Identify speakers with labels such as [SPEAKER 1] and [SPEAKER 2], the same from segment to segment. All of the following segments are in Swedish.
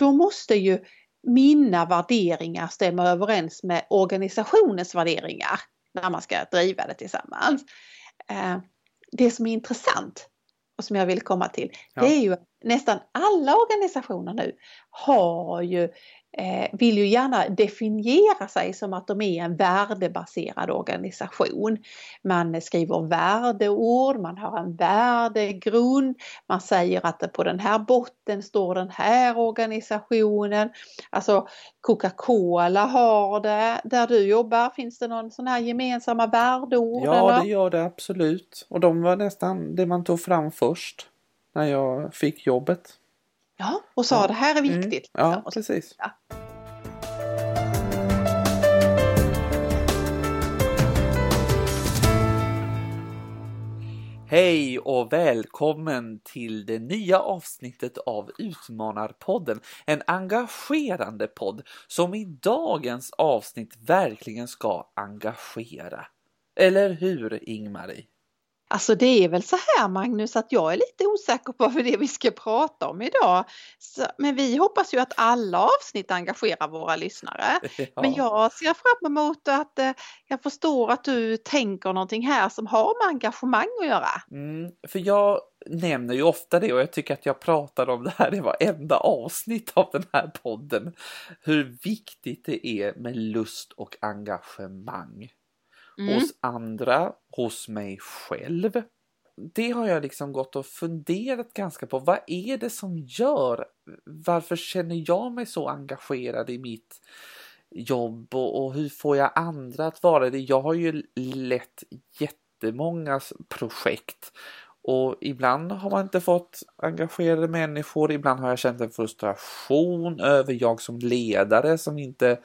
[SPEAKER 1] då måste ju mina värderingar stämma överens med organisationens värderingar när man ska driva det tillsammans. Eh, det som är intressant och som jag vill komma till, ja. det är ju att nästan alla organisationer nu har ju vill ju gärna definiera sig som att de är en värdebaserad organisation. Man skriver värdeord, man har en värdegrund, man säger att på den här botten står den här organisationen. Alltså Coca-Cola har det, där du jobbar, finns det någon sån här gemensamma värdeord?
[SPEAKER 2] Ja, eller? det gör det absolut. Och de var nästan det man tog fram först när jag fick jobbet.
[SPEAKER 1] Ja, och sa ja. det här är mm. viktigt.
[SPEAKER 2] Mm. Ja, precis. Ja. Hej och välkommen till det nya avsnittet av Utmanarpodden. En engagerande podd som i dagens avsnitt verkligen ska engagera. Eller hur Ingmarie?
[SPEAKER 1] Alltså det är väl så här Magnus att jag är lite osäker på vad det är vi ska prata om idag. Så, men vi hoppas ju att alla avsnitt engagerar våra lyssnare. Ja. Men jag ser fram emot att eh, jag förstår att du tänker någonting här som har med engagemang att göra.
[SPEAKER 2] Mm, för jag nämner ju ofta det och jag tycker att jag pratar om det här i varenda avsnitt av den här podden. Hur viktigt det är med lust och engagemang mm. hos andra, hos mig själv. Det har jag liksom gått och funderat ganska på. Vad är det som gör? Varför känner jag mig så engagerad i mitt jobb och, och hur får jag andra att vara det? Jag har ju lett jättemånga projekt och ibland har man inte fått engagerade människor, ibland har jag känt en frustration över jag som ledare som inte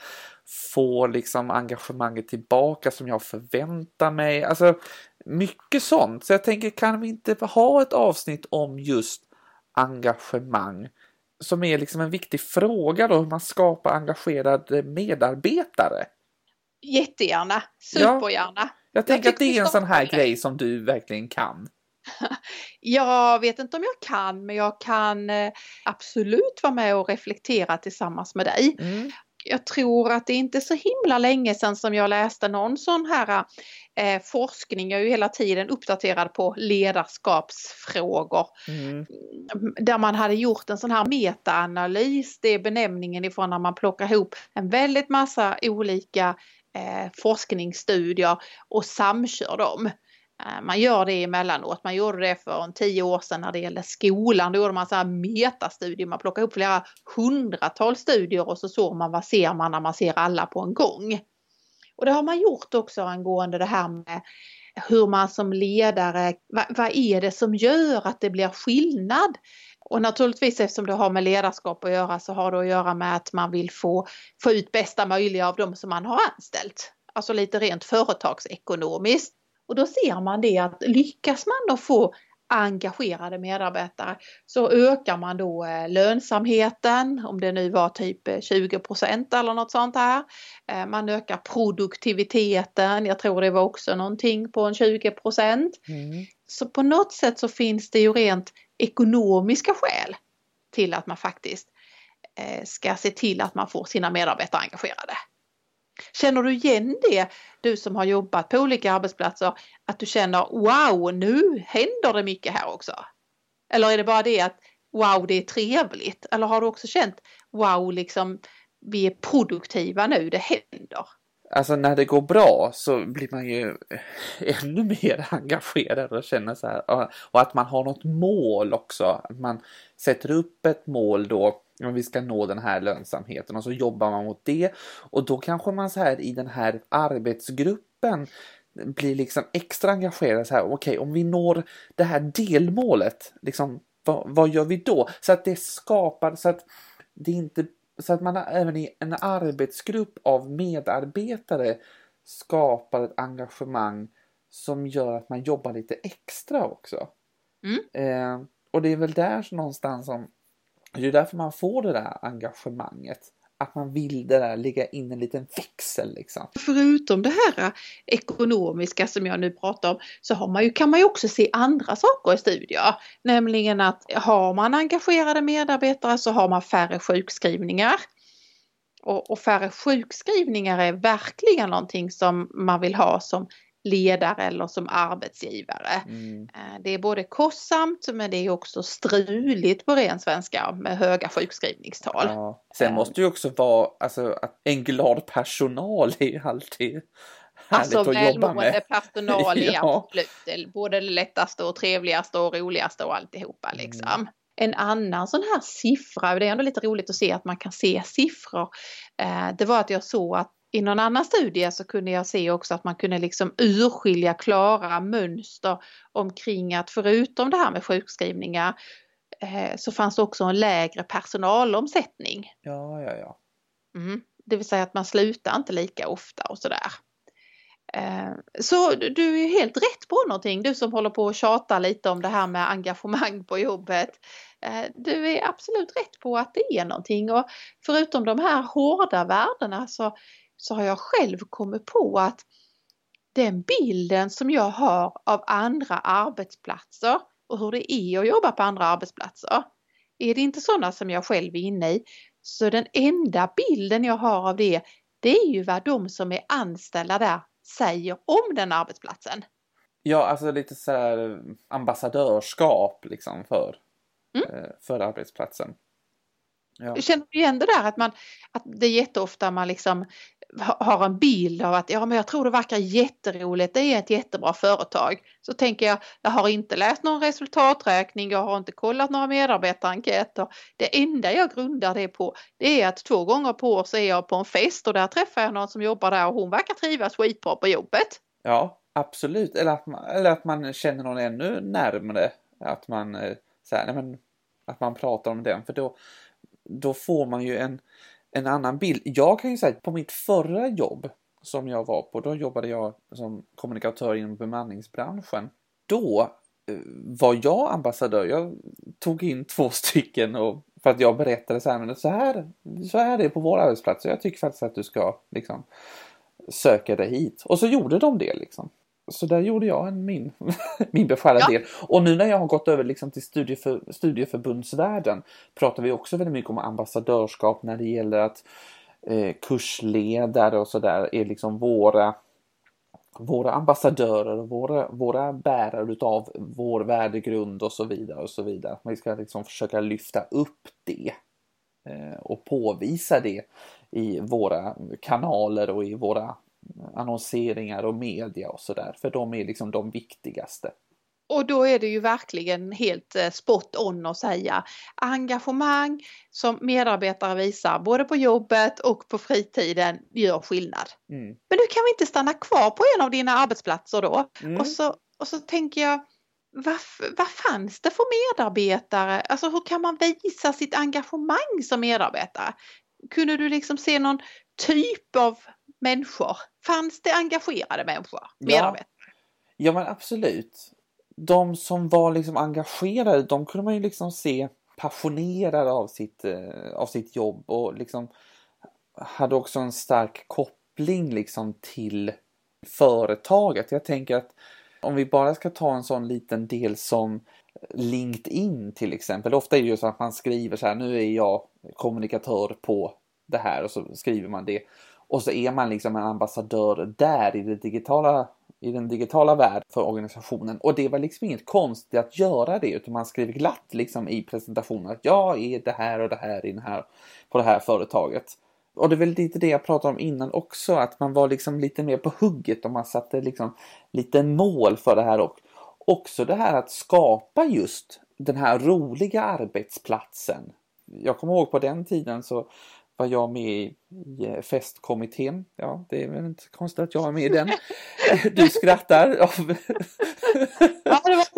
[SPEAKER 2] får liksom engagemanget tillbaka som jag förväntar mig. Alltså mycket sånt. Så jag tänker, kan vi inte ha ett avsnitt om just engagemang? Som är liksom en viktig fråga då, hur man skapar engagerade medarbetare.
[SPEAKER 1] Jättegärna, supergärna. Ja,
[SPEAKER 2] jag tänker jag att det är en sån här grej som du verkligen kan.
[SPEAKER 1] Jag vet inte om jag kan, men jag kan eh, absolut vara med och reflektera tillsammans med dig. Mm jag tror att det inte är så himla länge sedan som jag läste någon sån här eh, forskning, jag är ju hela tiden uppdaterad på ledarskapsfrågor. Mm. Där man hade gjort en sån här metaanalys, det är benämningen ifrån när man plockar ihop en väldigt massa olika eh, forskningsstudier och samkör dem. Eh, man gör det emellanåt. Man gjorde det för en tio år sedan när det gällde skolan. Då gjorde man så här metastudier. Man plockade upp flera hundratals studier och så såg man vad ser man när man ser alla på en gång. Och det har man gjort också angående det här med hur man som ledare, vad, vad är det som gör att det blir skillnad? Och naturligtvis eftersom det har med ledarskap att göra så har det att göra med att man vill få, få ut bästa möjliga av dem som man har anställt. Alltså lite rent företagsekonomiskt. Och då ser man det att lyckas man då få engagerade medarbetare så ökar man då eh, lönsamheten, om det nu var typ 20 eh, eller något sånt här. Eh, man ökar produktiviteten, jag tror det var också någonting på en 20 Mm. Så på något sätt så finns det ju rent ekonomiska skäl till att man faktiskt ska se till att man får sina medarbetare engagerade. Känner du igen det, du som har jobbat på olika arbetsplatser, att du känner wow, nu händer det mycket här också? Eller är det bara det att wow, det är trevligt? Eller har du också känt wow, liksom vi är produktiva nu, det händer?
[SPEAKER 2] Alltså när det går bra så blir man ju ännu mer engagerad och känner så här. Och att man har något mål också. Att man sätter upp ett mål då om vi ska nå den här lönsamheten och så jobbar man mot det och då kanske man så här i den här arbetsgruppen blir liksom extra engagerad så här okej okay, om vi når det här delmålet liksom vad, vad gör vi då så att det skapar så att det inte så att man även i en arbetsgrupp av medarbetare skapar ett engagemang som gör att man jobbar lite extra också. Mm. Eh, och det är väl där någonstans som det är därför man får det där engagemanget att man vill det där lägga in en liten växel liksom.
[SPEAKER 1] Förutom det här ekonomiska som jag nu pratar om så har man ju, kan man ju också se andra saker i studier. Nämligen att har man engagerade medarbetare så har man färre sjukskrivningar. Och, och färre sjukskrivningar är verkligen någonting som man vill ha som ledare eller som arbetsgivare. Mm. Eh, det är både kostsamt men det är också struligt på ren svenska med höga sjukskrivningstal. Ja.
[SPEAKER 2] Sen måste det ju också vara, alltså en glad personal är alltid
[SPEAKER 1] Alltså välmående personal är ja. absolut både det lättaste och trevligaste och roligaste och alltihopa mm. liksom. Mm. En annan sån här siffra, det är ändå lite roligt att se att man kan se siffror. Eh, det var att jag såg att i någon annan studie så kunde jag se också att man kunde liksom urskilja klara mönster omkring att förutom det här med sjukskrivningar eh, så fanns det också en lägre personalomsättning.
[SPEAKER 2] Ja, ja, ja.
[SPEAKER 1] Mm, det vill säga att man slutar inte lika ofta och sådär. Eh, så du är helt rätt på någonting, du som håller på att tjata lite om det här med engagemang på jobbet. Eh, du är absolut rätt på att det är någonting och förutom de här hårda värdena så så har jag själv kommit på att den bilden som jag har av andra arbetsplatser och hur det är att jobba på andra arbetsplatser. Är det inte sådana som jag själv är inne i så den enda bilden jag har av det det är ju vad de som är anställda där säger om den arbetsplatsen.
[SPEAKER 2] Ja, alltså lite så här ambassadörskap liksom för, mm. Eh, för arbetsplatsen.
[SPEAKER 1] Ja. Känner du igen det där att, man, att det är jätteofta man liksom har en bild av att ja men jag tror det verkar jätteroligt, det är ett jättebra företag. Så tänker jag, jag har inte läst någon resultaträkning, jag har inte kollat några medarbetarenkäter. Det enda jag grundar det på det är att två gånger på år så är jag på en fest och där träffar jag någon som jobbar där och hon verkar trivas skitbra på jobbet.
[SPEAKER 2] Ja, absolut. Eller att man, eller att man känner någon ännu närmre. Att man, eh, så här, nej, men, att man pratar om den. För då, då får man ju en en annan bild. Jag kan ju säga att på mitt förra jobb som jag var på, då jobbade jag som kommunikatör inom bemanningsbranschen. Då eh, var jag ambassadör. Jag tog in två stycken och för att jag berättade så här, men så här, så här är det på vår arbetsplats och jag tycker faktiskt att du ska liksom söka dig hit. Och så gjorde de det liksom. Så där gjorde jag en, min, min beskärda ja. del. Och nu när jag har gått över liksom till studieför, studieförbundsvärlden pratar vi också väldigt mycket om ambassadörskap när det gäller att eh, kursledare och sådär är liksom våra våra ambassadörer och våra, våra bärare utav vår värdegrund och så vidare och så vidare. Vi ska liksom försöka lyfta upp det eh, och påvisa det i våra kanaler och i våra annonseringar och media och sådär. För de är liksom de viktigaste.
[SPEAKER 1] Och då är det ju verkligen helt eh, spot on att säga engagemang som medarbetare visar både på jobbet och på fritiden gör skillnad. Mm. Men nu kan vi inte stanna kvar på en av dina arbetsplatser då? Mm. Och, så, och så tänker jag vad, vad fanns det för medarbetare? Alltså hur kan man visa sitt engagemang som medarbetare? Kunde du liksom se någon typ av människor? Fanns det engagerade människor? Medarbetare? Ja,
[SPEAKER 2] ja men absolut. De som var liksom engagerade, de kunde man ju liksom se passionerade av sitt, eh, av sitt jobb och liksom hade också en stark koppling liksom till företaget. Jag tänker att om vi bara ska ta en sån liten del som LinkedIn till exempel. Ofta är det ju så att man skriver så här, nu är jag kommunikatör på det här och så skriver man det. Och så är man liksom en ambassadör där i, det digitala, i den digitala världen för organisationen. Och det var liksom inget konstigt att göra det utan man skrev glatt liksom i presentationen att jag är det här och det här, i den här på det här företaget. Och det är väl lite det jag pratade om innan också, att man var liksom lite mer på hugget och man satte liksom lite mål för det här och också det här att skapa just den här roliga arbetsplatsen. Jag kommer ihåg på den tiden så var jag med i, eh, festkommittén. Ja, det är väl inte konstigt att jag är med i den. Du skrattar.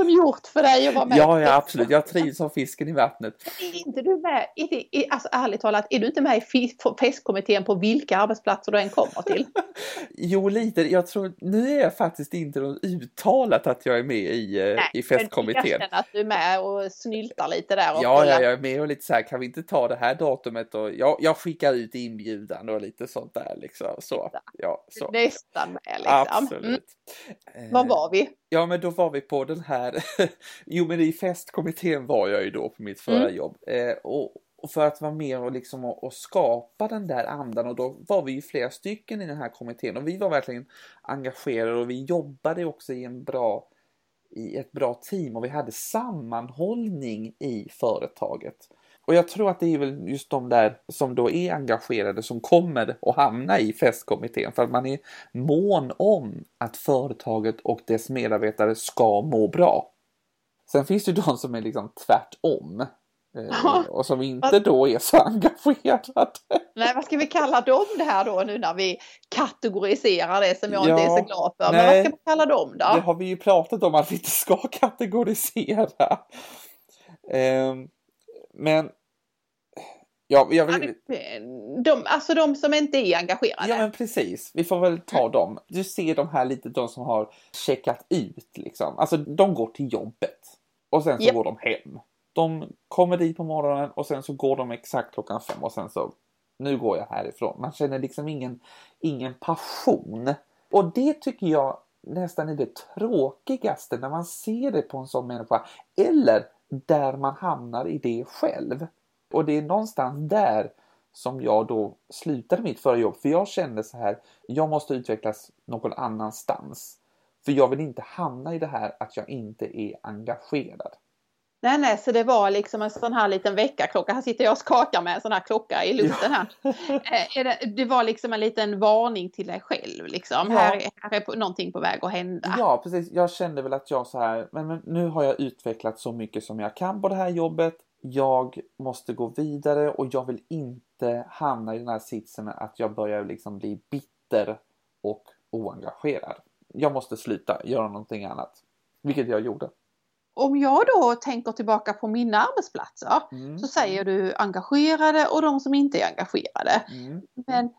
[SPEAKER 1] gjort för dig att vara med?
[SPEAKER 2] Ja, ja absolut. Jag trivs som fisken i vattnet.
[SPEAKER 1] Är inte du med, är det, är, alltså ärligt talat, är du inte med i festkommittén på vilka arbetsplatser du än kommer till?
[SPEAKER 2] jo, lite. Jag tror, nu är jag faktiskt inte uttalat att jag är med i, eh, Nej, i festkommittén.
[SPEAKER 1] Men att du är med och snyltar lite där. Och
[SPEAKER 2] ja, ja, jag är med och lite så här, kan vi inte ta det här datumet och jag, jag skickar ut inbjudan och lite sånt där liksom. Så, ja, så.
[SPEAKER 1] Nästan med liksom.
[SPEAKER 2] Absolut.
[SPEAKER 1] Mm. Var var vi?
[SPEAKER 2] Ja, men då var vi på den här, jo men i festkommittén var jag ju då på mitt förra mm. jobb. Eh, och, och, för att vara med och liksom och, och, skapa den där andan och då var vi ju flera stycken i den här kommittén och vi var verkligen engagerade och vi jobbade också i en bra i ett bra team och vi hade sammanhållning i företaget. Och jag tror att det är väl just de där som då är engagerade som kommer att hamna i festkommittén för att man är mån om att företaget och dess medarbetare ska må bra. Sen finns det ju de som är liksom tvärtom. Eh, och som inte då är så engagerade.
[SPEAKER 1] Nej, vad ska vi kalla dem det här då nu när vi kategoriserar det som jag ja, inte är så glad för. Nej, Men vad ska vi kalla dem då?
[SPEAKER 2] Det har vi ju pratat om att vi inte ska kategorisera. Um, men Ja, jag vill...
[SPEAKER 1] de, alltså de som inte är engagerade.
[SPEAKER 2] Ja men precis, vi får väl ta mm. dem. Du ser de här lite, de som har checkat ut liksom. Alltså de går till jobbet och sen så yep. går de hem. De kommer dit på morgonen och sen så går de exakt klockan fem och sen så nu går jag härifrån. Man känner liksom ingen, ingen passion. Och det tycker jag nästan är det tråkigaste när man ser det på en sån människa. Eller där man hamnar i det själv. Och det är någonstans där som jag då slutade mitt förra jobb. För jag kände så här, jag måste utvecklas någon annanstans. För jag vill inte hamna i det här att jag inte är engagerad.
[SPEAKER 1] Nej, nej, så det var liksom en sån här liten väckarklocka. Här sitter jag och skakar med en sån här klocka i luften här. Eh, det var liksom en liten varning till dig själv liksom. Ja. Här, här är någonting på väg att hända.
[SPEAKER 2] Ja, precis. Jag kände väl att jag så här, men, men nu har jag utvecklat så mycket som jag kan på det här jobbet jag måste gå vidare och jag vill inte hamna i den här sitsen att jag börjar liksom bli bitter och oengagerad. Jag måste sluta göra någonting annat, vilket jag gjorde.
[SPEAKER 1] Om jag då tänker tillbaka på mina arbetsplatser mm. så säger du engagerade och de som inte är engagerade. Mm. Men,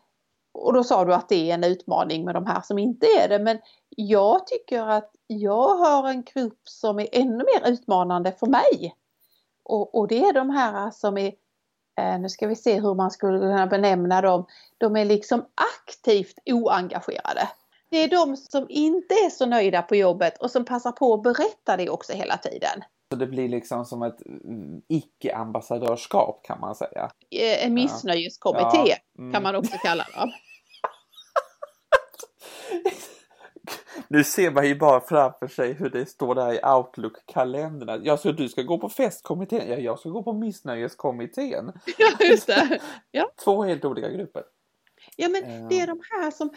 [SPEAKER 1] och då sa du att det är en utmaning med de här som inte är det. Men jag tycker att jag har en grupp som är ännu mer utmanande för mig. Och, och det är de här som är, eh, nu ska vi se hur man skulle kunna benämna dem, de är liksom aktivt oengagerade. Det är de som inte är så nöjda på jobbet och som passar på att berätta det också hela tiden.
[SPEAKER 2] Så det blir liksom som ett icke-ambassadörskap kan man säga?
[SPEAKER 1] Eh, en missnöjeskommitté ja. Mm. kan man också kalla dem.
[SPEAKER 2] Nu ser man ju bara framför sig hur det står där i Outlook-kalendrarna. Ja, så du ska gå på festkommittén? Ja, jag ska gå på missnöjeskommittén.
[SPEAKER 1] Ja, just det. Ja.
[SPEAKER 2] Två helt olika grupper.
[SPEAKER 1] Ja, men det är de här som,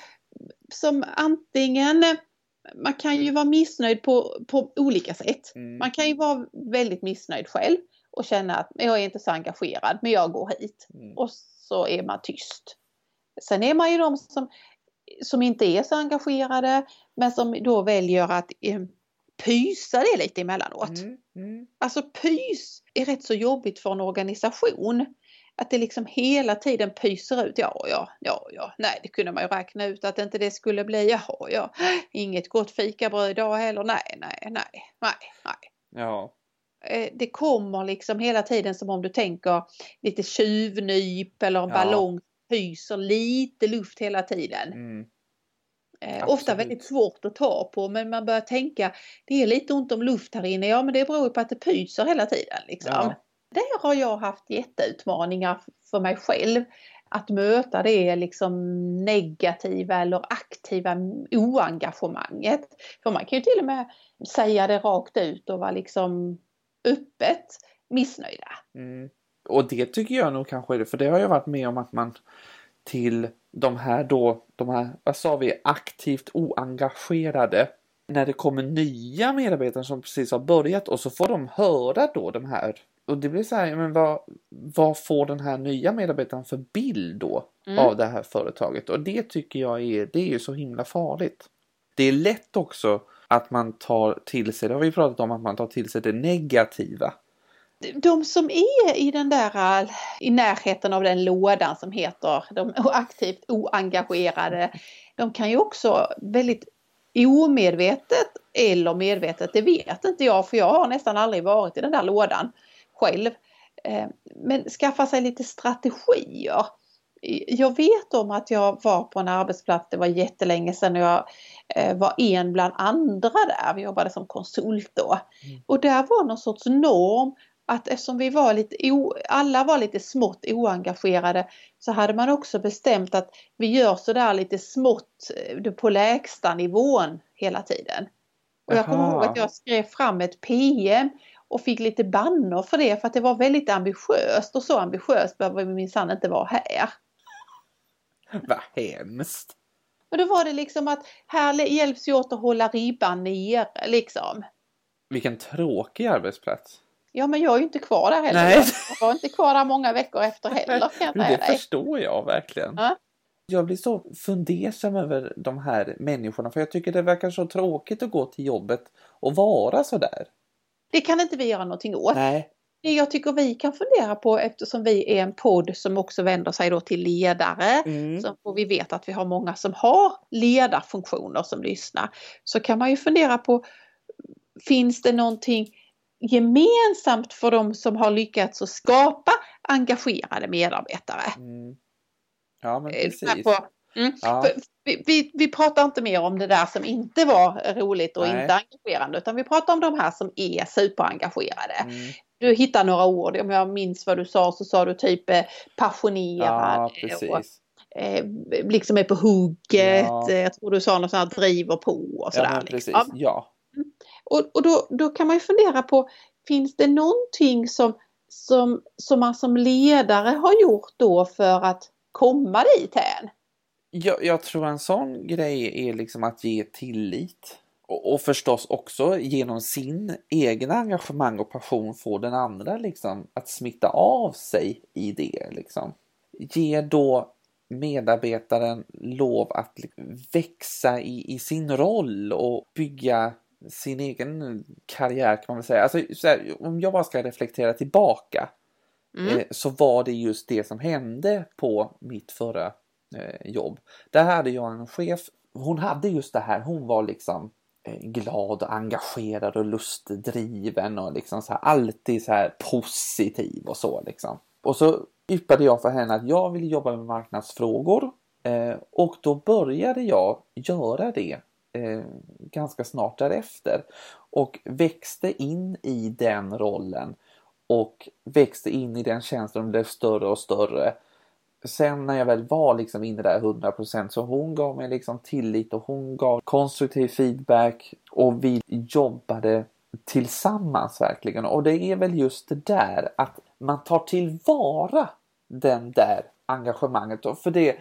[SPEAKER 1] som antingen man kan ju vara missnöjd på, på olika sätt. Mm. Man kan ju vara väldigt missnöjd själv och känna att jag är inte så engagerad men jag går hit. Mm. Och så är man tyst. Sen är man ju de som som inte är så engagerade men som då väljer att eh, pysa det lite emellanåt. Mm, mm. Alltså pys är rätt så jobbigt för en organisation. Att det liksom hela tiden pyser ut, ja, ja, ja, ja, nej, det kunde man ju räkna ut att inte det skulle bli, jaha, ja, inget gott fikabröd idag heller, nej, nej, nej, nej, nej.
[SPEAKER 2] Ja.
[SPEAKER 1] Eh, det kommer liksom hela tiden som om du tänker lite tjuvnyp eller en ja. ballong pyser lite luft hela tiden. Mm. Eh, ofta väldigt svårt att ta på men man börjar tänka det är lite ont om luft här inne. Ja men det beror på att det pyser hela tiden. Liksom. Ja. Där har jag haft jätteutmaningar för mig själv. Att möta det liksom negativa eller aktiva oengagemanget. För man kan ju till och med säga det rakt ut och vara liksom öppet missnöjda.
[SPEAKER 2] Mm och det tycker jag nog kanske för det har jag varit med om att man till de här då, de här, vad sa vi, aktivt oengagerade när det kommer nya medarbetare som precis har börjat och så får de höra då de här och det blir så här, men vad, vad får den här nya medarbetaren för bild då mm. av det här företaget? Och det tycker jag är, det är ju så himla farligt. Det är lätt också att man tar till sig, det har vi pratat om, att man tar till sig det negativa.
[SPEAKER 1] De som är i den där, i närheten av den lådan som heter de aktivt oengagerade, de kan ju också väldigt omedvetet eller medvetet, det vet inte jag för jag har nästan aldrig varit i den där lådan själv. Eh, men skaffa sig lite strategier. Jag vet om att jag var på en arbetsplats, det var jättelänge sedan jag eh, var en bland andra där, vi jobbade som konsult då. Mm. Och där var någon sorts norm att eftersom vi var lite, alla var lite smått oengagerade så hade man också bestämt att vi gör sådär lite smått eh, på lägsta nivån hela tiden. Och jag kommer ihåg att jag skrev fram ett PM och fick lite bannor för det för att det var väldigt ambitiöst och så ambitiöst behöver vi minsann inte vara här.
[SPEAKER 2] Vad hemskt!
[SPEAKER 1] Och då var det liksom att här hjälps vi åt att hålla ribban nere liksom.
[SPEAKER 2] Vilken tråkig arbetsplats.
[SPEAKER 1] Ja men jag är ju inte kvar där heller. Nej. Jag var inte kvar där många veckor efter heller.
[SPEAKER 2] Kan jag det förstår jag verkligen. Ja. Jag blir så fundersam över de här människorna för jag tycker det verkar så tråkigt att gå till jobbet och vara så där.
[SPEAKER 1] Det kan inte vi göra någonting åt.
[SPEAKER 2] Nej.
[SPEAKER 1] Det jag tycker vi kan fundera på eftersom vi är en podd som också vänder sig då till ledare mm. så, och vi vet att vi har många som har ledarfunktioner som lyssnar. Så kan man ju fundera på Finns det någonting gemensamt för de som har lyckats att skapa engagerade medarbetare?
[SPEAKER 2] Mm. Ja men eh, precis.
[SPEAKER 1] På, mm. ja. vi, vi, vi, pratar inte mer om det där som inte var roligt och Nej. inte engagerande utan vi pratar om de här som är superengagerade. Mm. Du hittar några ord, om jag minns vad du sa så sa du typ eh, passionerad. Ja, och, eh, liksom är på hugget, ja. jag tror du sa något sånt här driver på och sådär.
[SPEAKER 2] Ja, precis. Liksom. ja.
[SPEAKER 1] Och, och då, då kan man ju fundera på, finns det någonting som, som, som man som ledare har gjort då för att komma dit än?
[SPEAKER 2] Jag, jag tror en sån grej är liksom att ge tillit. Och, och förstås också genom sin egen engagemang och passion få den andra liksom att smitta av sig i det. Liksom. Ge då medarbetaren lov att liksom växa i, i sin roll och bygga sin egen karriär kan man väl säga. Alltså, här, om jag bara ska reflektera tillbaka mm. eh, så var det just det som hände på mitt förra eh, jobb. Där hade jag en chef, hon hade just det här, hon var liksom eh, glad och engagerad och lustdriven och liksom så här, alltid så här positiv och så liksom. Och så yppade jag för henne att jag vill jobba med marknadsfrågor eh, och då började jag göra det eh, ganska snart därefter och växte in i den rollen och växte in i den känslan och blev större och större. Sen när jag väl var liksom inne där 100% så hon gav mig liksom tillit och hon gav konstruktiv feedback och vi jobbade tillsammans verkligen. Och det är väl just det där att man tar tillvara den där engagemanget. För det,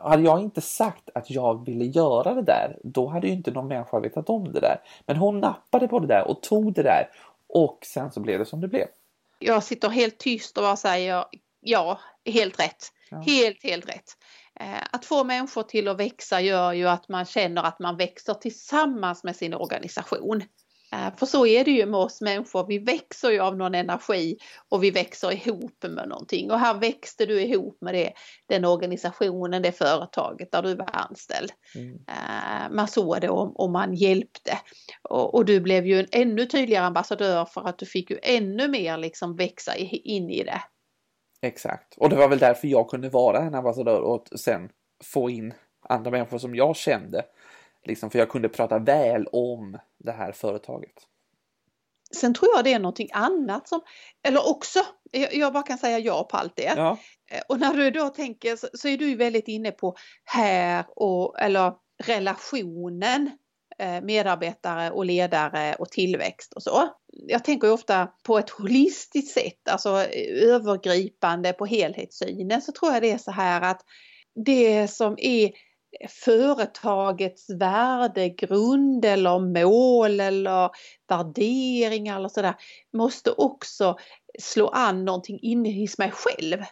[SPEAKER 2] hade jag inte sagt att jag ville göra det där, då hade ju inte någon människa vetat om det där. Men hon nappade på det där och tog det där och sen så blev det som det blev.
[SPEAKER 1] Jag sitter helt tyst och bara säger ja, helt rätt. Ja. Helt, helt rätt. Eh, att få människor till att växa gör ju att man känner att man växer tillsammans med sin organisation. Eh, för så är det ju med oss människor, vi växer ju av någon energi och vi växer ihop med någonting. Och här växte du ihop med det, den organisationen, det företaget där du var anställd. Mm. Eh, man såg det och, och man hjälpte. Och, och, du blev ju en ännu tydligare ambassadör för att du fick ju ännu mer liksom växa in i det.
[SPEAKER 2] Exakt, och det var väl därför jag kunde vara en ambassadör och sen få in andra människor som jag kände Liksom, för jag kunde prata väl om det här företaget.
[SPEAKER 1] Sen tror jag det är någonting annat som, eller också, jag bara kan säga ja på allt det.
[SPEAKER 2] Ja.
[SPEAKER 1] Eh, och när du då tänker så, så är du väldigt inne på här och, eller relationen eh, medarbetare och ledare och tillväxt och så. Jag tänker ofta på ett holistiskt sätt, alltså övergripande på helhetssynen så tror jag det är så här att det som är företagets värdegrund eller mål eller värderingar eller sådär måste också slå an någonting inne hos mig själv.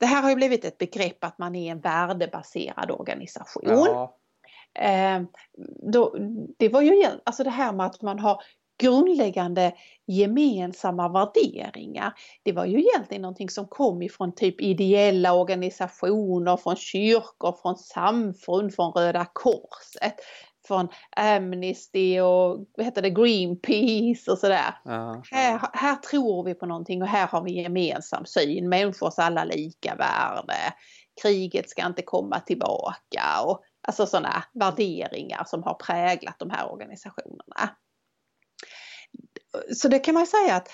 [SPEAKER 1] Det här har ju blivit ett begrepp att man är en värdebaserad organisation. Ja. Eh, då, det var ju alltså det här med att man har grundläggande gemensamma värderingar. Det var ju egentligen någonting som kom ifrån typ ideella organisationer, från kyrkor, från samfund, från Röda Korset, från Amnesty och vad heter det, Greenpeace och sådär.
[SPEAKER 2] Ja.
[SPEAKER 1] Här, här tror vi på någonting och här har vi gemensam syn, människors alla lika värde, kriget ska inte komma tillbaka och alltså sådana värderingar som har präglat de här organisationerna så det kan man säga att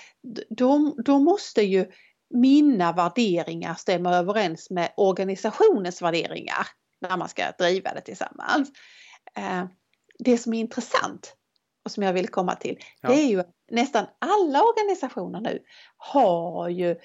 [SPEAKER 1] då, då måste ju mina värderingar stämma överens med organisationens värderingar när man ska driva det tillsammans. Eh, det som är intressant och som jag vill komma till, ja. det är ju att nästan alla organisationer nu har ju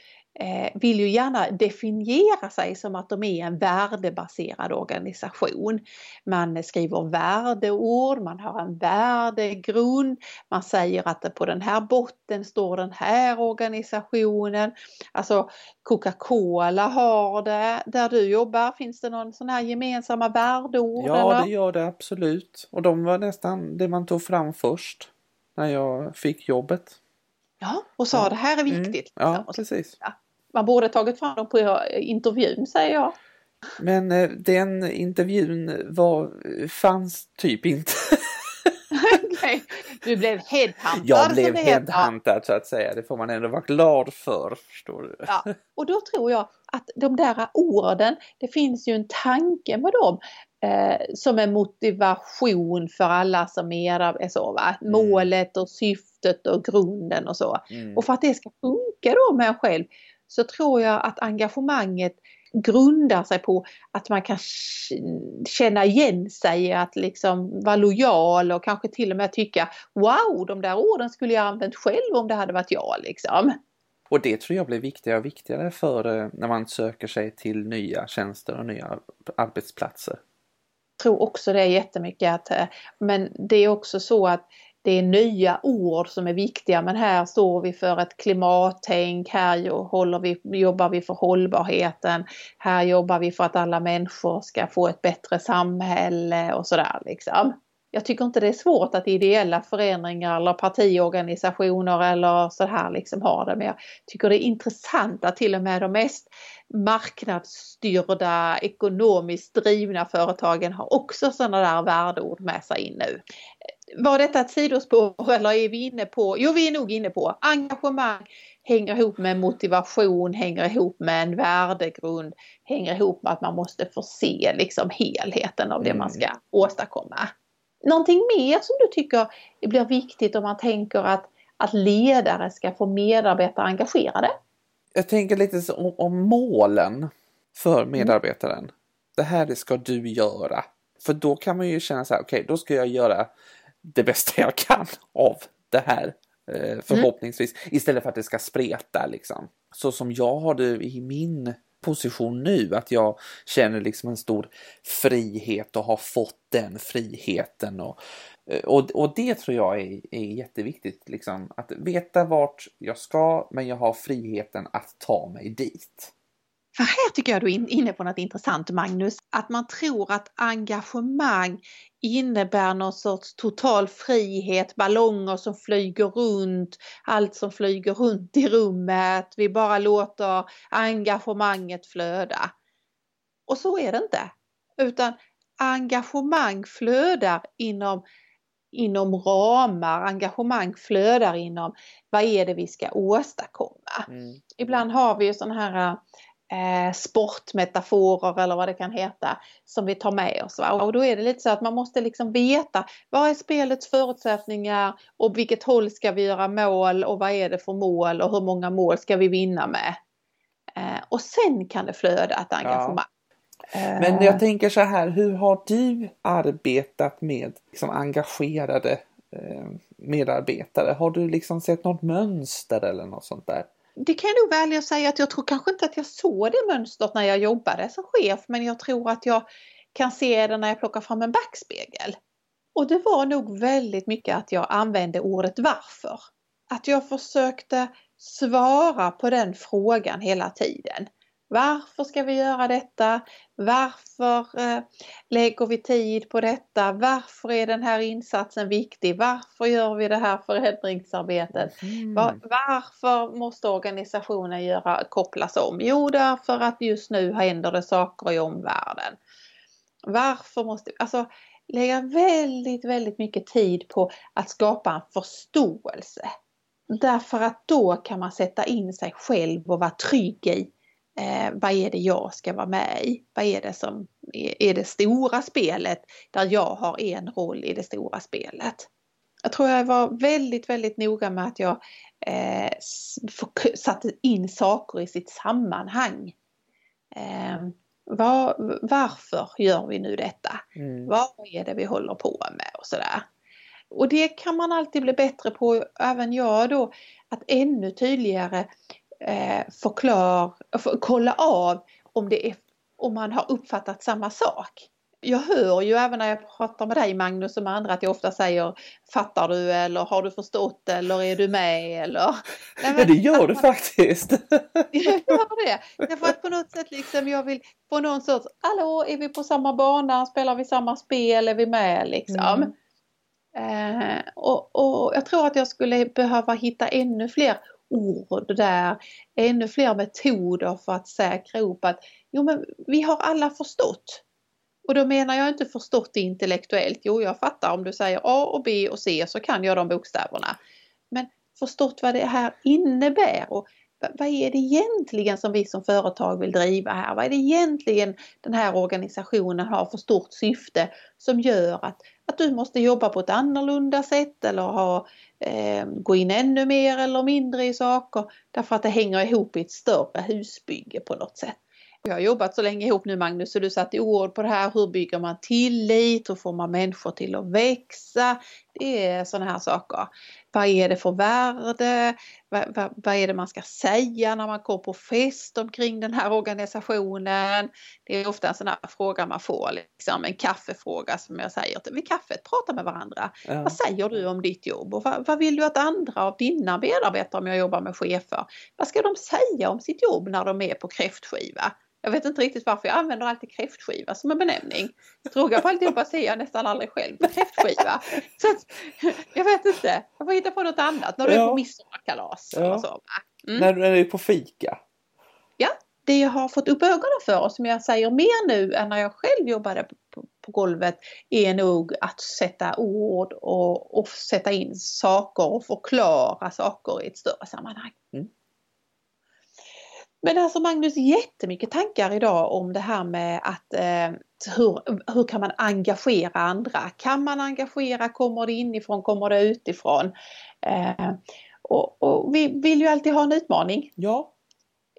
[SPEAKER 1] vill ju gärna definiera sig som att de är en värdebaserad organisation. Man skriver värdeord, man har en värdegrund, man säger att på den här botten står den här organisationen. Alltså Coca-Cola har det, där du jobbar, finns det någon sån här gemensamma värdeord?
[SPEAKER 2] Ja,
[SPEAKER 1] eller?
[SPEAKER 2] det gör det absolut. Och de var nästan det man tog fram först när jag fick jobbet.
[SPEAKER 1] Ja, och sa ja. det här är mm. viktigt.
[SPEAKER 2] Mm. Ja, precis.
[SPEAKER 1] Man borde tagit fram dem på intervjun säger jag.
[SPEAKER 2] Men eh, den intervjun var, fanns typ inte.
[SPEAKER 1] Nej, du blev headhuntad.
[SPEAKER 2] Jag blev headhuntad så att säga. Det får man ändå vara glad för. Förstår du?
[SPEAKER 1] Ja, och då tror jag att de där orden, det finns ju en tanke med dem eh, som en motivation för alla som är så va. Mm. Målet och syftet och grunden och så. Mm. Och för att det ska funka då med en själv så tror jag att engagemanget grundar sig på att man kan känna igen sig att liksom vara lojal och kanske till och med tycka wow, de där orden skulle jag använt själv om det hade varit jag liksom.
[SPEAKER 2] Och det tror jag blir viktigare och viktigare för eh, när man söker sig till nya tjänster och nya arbetsplatser.
[SPEAKER 1] Jag tror också det är jättemycket att, eh, men det är också så att det är nya ord som är viktiga men här står vi för ett klimattänk, här håller vi, jobbar vi för hållbarheten, här jobbar vi för att alla människor ska få ett bättre samhälle och sådär liksom. Jag tycker inte det är svårt att ideella föreningar eller partiorganisationer eller så här liksom har det men jag tycker det är intressant att till och med de mest marknadsstyrda, ekonomiskt drivna företagen har också sådana där värdeord med sig in nu var detta ett sidospår eller är vi inne på, jo vi är nog inne på engagemang hänger ihop med motivation, hänger ihop med en värdegrund, hänger ihop med att man måste få se liksom helheten av det man ska mm. åstadkomma. Någonting mer som du tycker blir viktigt om man tänker att, att ledare ska få medarbetare engagerade?
[SPEAKER 2] Jag tänker lite om, om målen för mm. medarbetaren. Mm. Det här ska du göra. För då kan man ju känna så här, okej, okay, då ska jag göra det bästa jag kan av det här. Eh, förhoppningsvis. Mm. Istället för att det ska spreta liksom. Så som jag har det i min position nu, att jag känner liksom en stor frihet och har fått den friheten. Och, eh, och, och det tror jag är, är jätteviktigt, liksom, att veta vart jag ska, men jag har friheten att ta mig dit.
[SPEAKER 1] För här tycker jag du är inne på något intressant Magnus, att man tror att engagemang innebär någon sorts total frihet, ballonger som flyger runt, allt som flyger runt i rummet, vi bara låter engagemanget flöda. Och så är det inte, utan engagemang flödar inom inom ramar, engagemang flödar inom vad är det vi ska åstadkomma. Mm. Ibland har vi ju sådana här eh, sportmetaforer eller vad det kan heta som vi tar med oss. Va? Och då är det lite så att man måste liksom veta vad är spelets förutsättningar och vilket håll ska vi göra mål och vad är det för mål och hur många mål ska vi vinna med. Eh, och sen kan det flöda ett engagemang.
[SPEAKER 2] Ja. Men jag tänker så här, hur har du arbetat med liksom, engagerade eh, medarbetare? Har du liksom sett något mönster eller något sånt där?
[SPEAKER 1] Det kan jag nog välja att säga att jag tror kanske inte att jag såg det mönstret när jag jobbade som chef men jag tror att jag kan se det när jag plockar fram en backspegel. Och det var nog väldigt mycket att jag använde ordet varför. Att jag försökte svara på den frågan hela tiden. Varför ska vi göra detta? Varför eh, lägger vi tid på detta? Varför är den här insatsen viktig? Varför gör vi det här förändringsarbetet? Mm. Var, varför måste organisationen göra, kopplas om? Jo, därför att just nu händer det saker i omvärlden. Varför måste, alltså lägga väldigt, väldigt mycket tid på att skapa en förståelse. Därför att då kan man sätta in sig själv och vara trygg i eh, vad är det jag ska vara med i? Vad är det som är, är det stora spelet där jag har en roll i det stora spelet? Jag tror jag var väldigt, väldigt noga med att jag eh, satte in saker i sitt sammanhang. Eh, var, varför gör vi nu detta? Mm. Vad är det vi håller på med och sådär. Och det kan man alltid bli bättre på, även jag då, att ännu tydligare eh, förklara, för, kolla av om, det är, om man har uppfattat samma sak. Jag hör ju även när jag pratar med dig Magnus och med andra att jag ofta säger Fattar du eller har du förstått eller är du med eller?
[SPEAKER 2] Nej, men, ja det gör du faktiskt.
[SPEAKER 1] jag gör det. Därför att på något sätt liksom jag vill få någon sorts Hallå är vi på samma bana? Spelar vi samma spel? Är vi med liksom? Mm. Eh, och, och jag tror att jag skulle behöva hitta ännu fler ord där, ännu fler metoder för att säkra upp att jo men vi har alla förstått. Och då menar jag inte förstått det intellektuellt. Jo, jag fattar om du säger A och B och C så kan jag de bokstäverna. Men förstått vad det här innebär och vad är det egentligen som vi som företag vill driva här? Vad är det egentligen den här organisationen har för stort syfte som gör att, att du måste jobba på ett annorlunda sätt eller ha, eh, gå in ännu mer eller mindre i saker därför att det hänger ihop i ett större husbygge på något sätt. Vi har jobbat så länge ihop nu Magnus så du satte ord på det här. Hur bygger man tillit? Hur får man människor till att växa? Är sådana här saker. Vad är det för värde? Vad, vad, vad, är det man ska säga när man går på fest omkring den här organisationen? Det är ofta en sån här fråga man får, liksom en kaffefråga som jag säger vid kaffet, prata med varandra. Ja. Vad säger du om ditt jobb och vad, vad, vill du att andra av dina medarbetare, om jag jobbar med chefer, vad ska de säga om sitt jobb när de är på kräftskiva? Jag vet inte riktigt varför jag använder alltid kräftskiva som en benämning. Fråga på alltihopa säger jag nästan aldrig själv kräftskiva. Så att, jag vet inte, jag får hitta på något annat när du ja. är på midsommarkalas. Ja. så,
[SPEAKER 2] mm. När du är på fika.
[SPEAKER 1] Ja, det jag har fått upp ögonen för och som jag säger mer nu än när jag själv jobbade på, på, på golvet är nog att sätta ord och, och, sätta in saker och förklara saker i ett större sammanhang. Mm. Men alltså Magnus, jättemycket tankar idag om det här med att eh, hur, hur kan man engagera andra? Kan man engagera? Kommer det inifrån? Kommer det utifrån? Eh, och, och, vi vill ju alltid ha en utmaning.
[SPEAKER 2] Ja.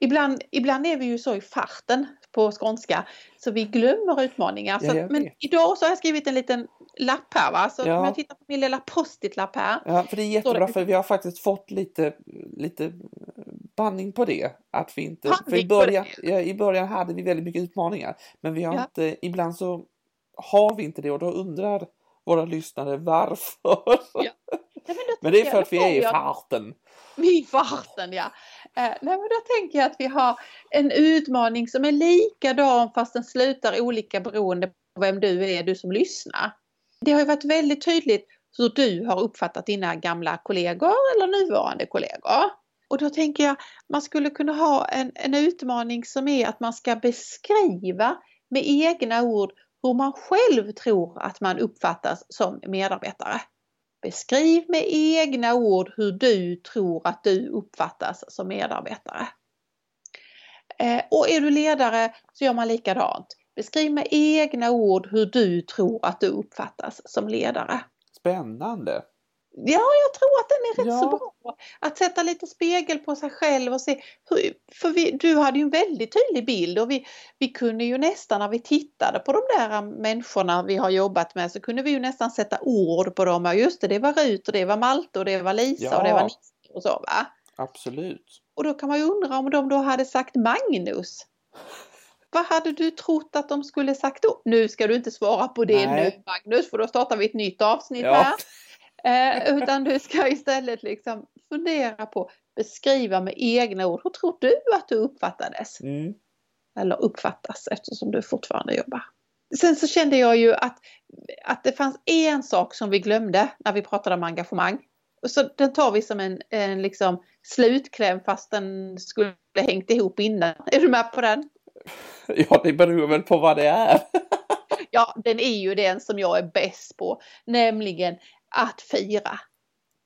[SPEAKER 1] Ibland, ibland är vi ju så i farten på skånska så vi glömmer utmaningar. Ja, så, men idag så har jag skrivit en liten lapp här va, så ja. om jag tittar på min lilla post-it-lapp här.
[SPEAKER 2] Ja, för det är jättebra det... för vi har faktiskt fått lite, lite banning på det. Att vi inte, för i, början, ja, I början hade vi väldigt mycket utmaningar men vi har ja. inte, ibland så har vi inte det och då undrar våra lyssnare varför. Ja. men, men, det är för att vi är i farten.
[SPEAKER 1] Vi i farten ja. Eh, nej, men då tänker jag att vi har en utmaning som är likadan fast den slutar olika beroende på vem du är, du som lyssnar. Det har ju varit väldigt tydligt hur du har uppfattat dina gamla kollegor eller nuvarande kollegor. Och då tänker jag man skulle kunna ha en, en utmaning som är att man ska beskriva med egna ord hur man själv tror att man uppfattas som medarbetare. Beskriv med egna ord hur du tror att du uppfattas som medarbetare. Eh, och är du ledare så gör man likadant. Beskriv med egna ord hur du tror att du uppfattas som ledare.
[SPEAKER 2] Spännande!
[SPEAKER 1] Ja, jag tror att den är rätt ja. så bra. Att sätta lite spegel på sig själv och se. Hur, för vi, du hade ju en väldigt tydlig bild och vi, vi kunde ju nästan när vi tittade på de där människorna vi har jobbat med så kunde vi ju nästan sätta ord på dem. Ja, just det, det var Rut och det var Malte och det var Lisa ja. och det var Nisse och så va.
[SPEAKER 2] Absolut.
[SPEAKER 1] Och då kan man ju undra om de då hade sagt Magnus. Vad hade du trott att de skulle sagt då? Nu ska du inte svara på det Nej. nu Magnus för då startar vi ett nytt avsnitt ja. här. Eh, utan du ska istället liksom fundera på, beskriva med egna ord. Hur tror du att du uppfattades? Mm. eller uppfattas eftersom du fortfarande jobbar. Sen så kände jag ju att, att det fanns en sak som vi glömde när vi pratade om engagemang. Så den tar vi som en, en liksom slutkläm fast den skulle hängt ihop innan. Är du med på den?
[SPEAKER 2] Ja, det beror väl på vad det är.
[SPEAKER 1] ja, den är ju den som jag är bäst på, nämligen att fira.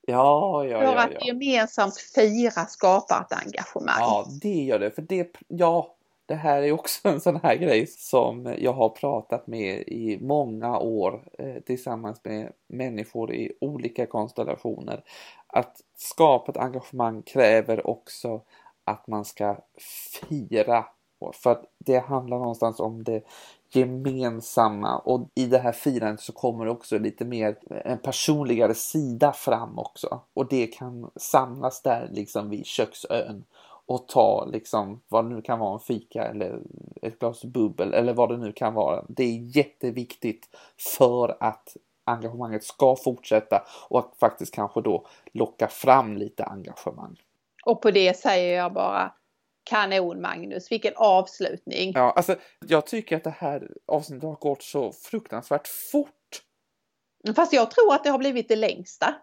[SPEAKER 2] Ja, ja,
[SPEAKER 1] För
[SPEAKER 2] ja,
[SPEAKER 1] att
[SPEAKER 2] ja.
[SPEAKER 1] gemensamt fira skapar ett engagemang.
[SPEAKER 2] Ja, det gör det. För det, ja, det här är också en sån här grej som jag har pratat med i många år eh, tillsammans med människor i olika konstellationer. Att skapa ett engagemang kräver också att man ska fira. För att det handlar någonstans om det gemensamma och i det här firandet så kommer det också lite mer en personligare sida fram också. Och det kan samlas där liksom vid köksön och ta liksom vad det nu kan vara en fika eller ett glas bubbel eller vad det nu kan vara. Det är jätteviktigt för att engagemanget ska fortsätta och att faktiskt kanske då locka fram lite engagemang.
[SPEAKER 1] Och på det säger jag bara kanon Magnus, vilken avslutning!
[SPEAKER 2] Ja, alltså jag tycker att det här avsnittet har gått så fruktansvärt fort.
[SPEAKER 1] Fast jag tror att det har blivit det längsta.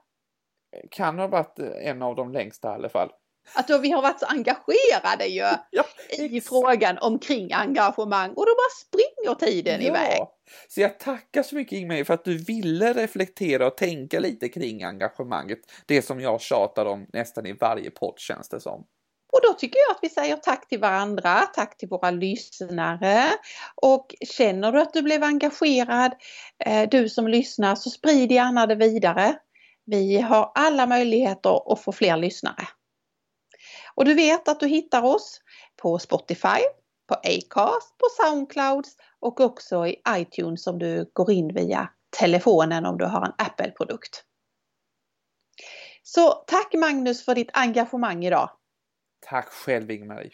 [SPEAKER 2] Kan ha varit en av de längsta i alla fall.
[SPEAKER 1] Att då vi har varit så engagerade ju
[SPEAKER 2] Ja,
[SPEAKER 1] i frågan omkring engagemang och då bara springer tiden iväg.
[SPEAKER 2] Så jag tackar så mycket Ingmar för att du ville reflektera och tänka lite kring engagemanget. Det som jag tjatar om nästan i varje podd känns det som.
[SPEAKER 1] Och då tycker jag att vi säger tack till varandra, tack till våra lyssnare. Och känner du att du blev engagerad, eh, du som lyssnar, så sprid gärna det vidare. Vi har alla möjligheter att få fler lyssnare. Och du vet att du hittar oss på Spotify, på Acast, på Soundcloud och också i iTunes om du går in via telefonen om du har en Apple-produkt. Så tack Magnus för ditt engagemang idag.
[SPEAKER 2] Tack själv Ingmarie.